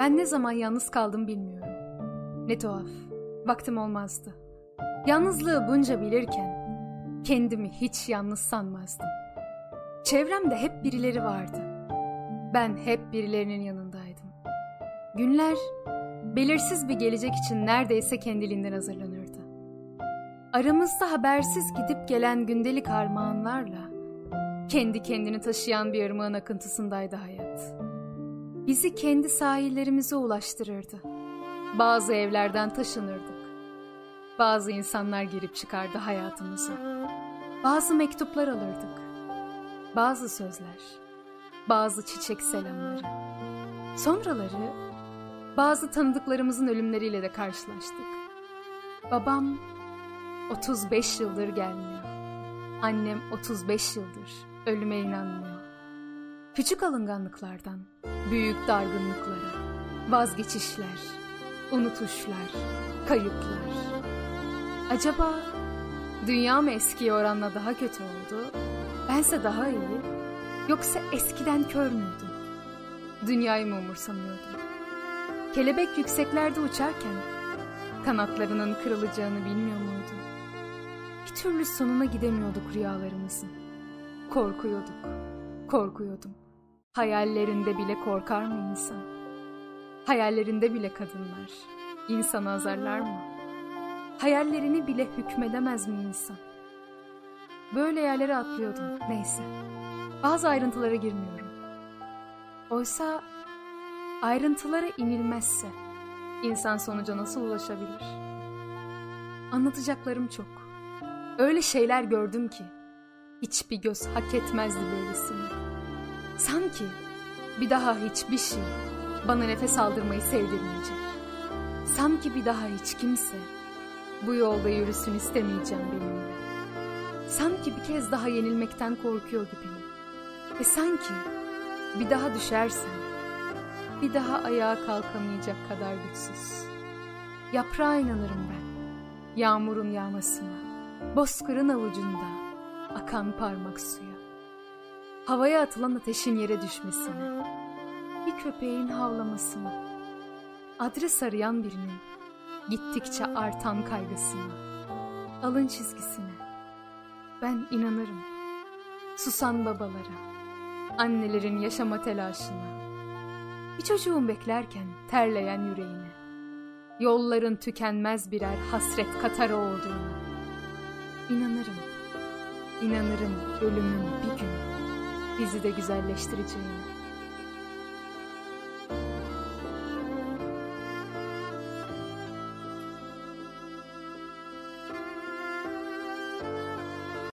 Ben ne zaman yalnız kaldım bilmiyorum. Ne tuhaf. Vaktim olmazdı. Yalnızlığı bunca bilirken kendimi hiç yalnız sanmazdım. Çevremde hep birileri vardı. Ben hep birilerinin yanındaydım. Günler belirsiz bir gelecek için neredeyse kendiliğinden hazırlanırdı. Aramızda habersiz gidip gelen gündelik armağanlarla kendi kendini taşıyan bir ırmağın akıntısındaydı hayat. Bizi kendi sahillerimize ulaştırırdı. Bazı evlerden taşınırdık. Bazı insanlar girip çıkardı hayatımıza. Bazı mektuplar alırdık. Bazı sözler. Bazı çiçek selamları. Sonraları bazı tanıdıklarımızın ölümleriyle de karşılaştık. Babam 35 yıldır gelmiyor. Annem 35 yıldır ölüme inanmıyor. Küçük alınganlıklardan büyük dargınlıklara, vazgeçişler, unutuşlar, kayıplar. Acaba dünya mı eskiye oranla daha kötü oldu? Bense daha iyi. Yoksa eskiden kör müydüm? Dünyayı mı umursamıyordum? Kelebek yükseklerde uçarken kanatlarının kırılacağını bilmiyor muydu? Bir türlü sonuna gidemiyorduk rüyalarımızın. Korkuyorduk, korkuyordum. Hayallerinde bile korkar mı insan? Hayallerinde bile kadınlar insanı azarlar mı? Hayallerini bile hükmedemez mi insan? Böyle yerlere atlıyordum, neyse. Bazı ayrıntılara girmiyorum. Oysa ayrıntılara inilmezse insan sonuca nasıl ulaşabilir? Anlatacaklarım çok. Öyle şeyler gördüm ki hiçbir göz hak etmezdi böylesini. Sanki bir daha hiçbir şey bana nefes aldırmayı sevdirmeyecek. Sanki bir daha hiç kimse bu yolda yürüsün istemeyeceğim benimle. Sanki bir kez daha yenilmekten korkuyor gibiyim. Ve sanki bir daha düşersem bir daha ayağa kalkamayacak kadar güçsüz. Yaprağa inanırım ben. Yağmurun yağmasına, bozkırın avucunda akan parmak suya. Havaya atılan ateşin yere düşmesine, bir köpeğin havlamasına, adres arayan birinin gittikçe artan kaygısına, alın çizgisine. Ben inanırım. Susan babalara, annelerin yaşama telaşına, bir çocuğun beklerken terleyen yüreğine, yolların tükenmez birer hasret katarı olduğuna. İnanırım, inanırım ölümün bir gün bizi de güzelleştireceğine.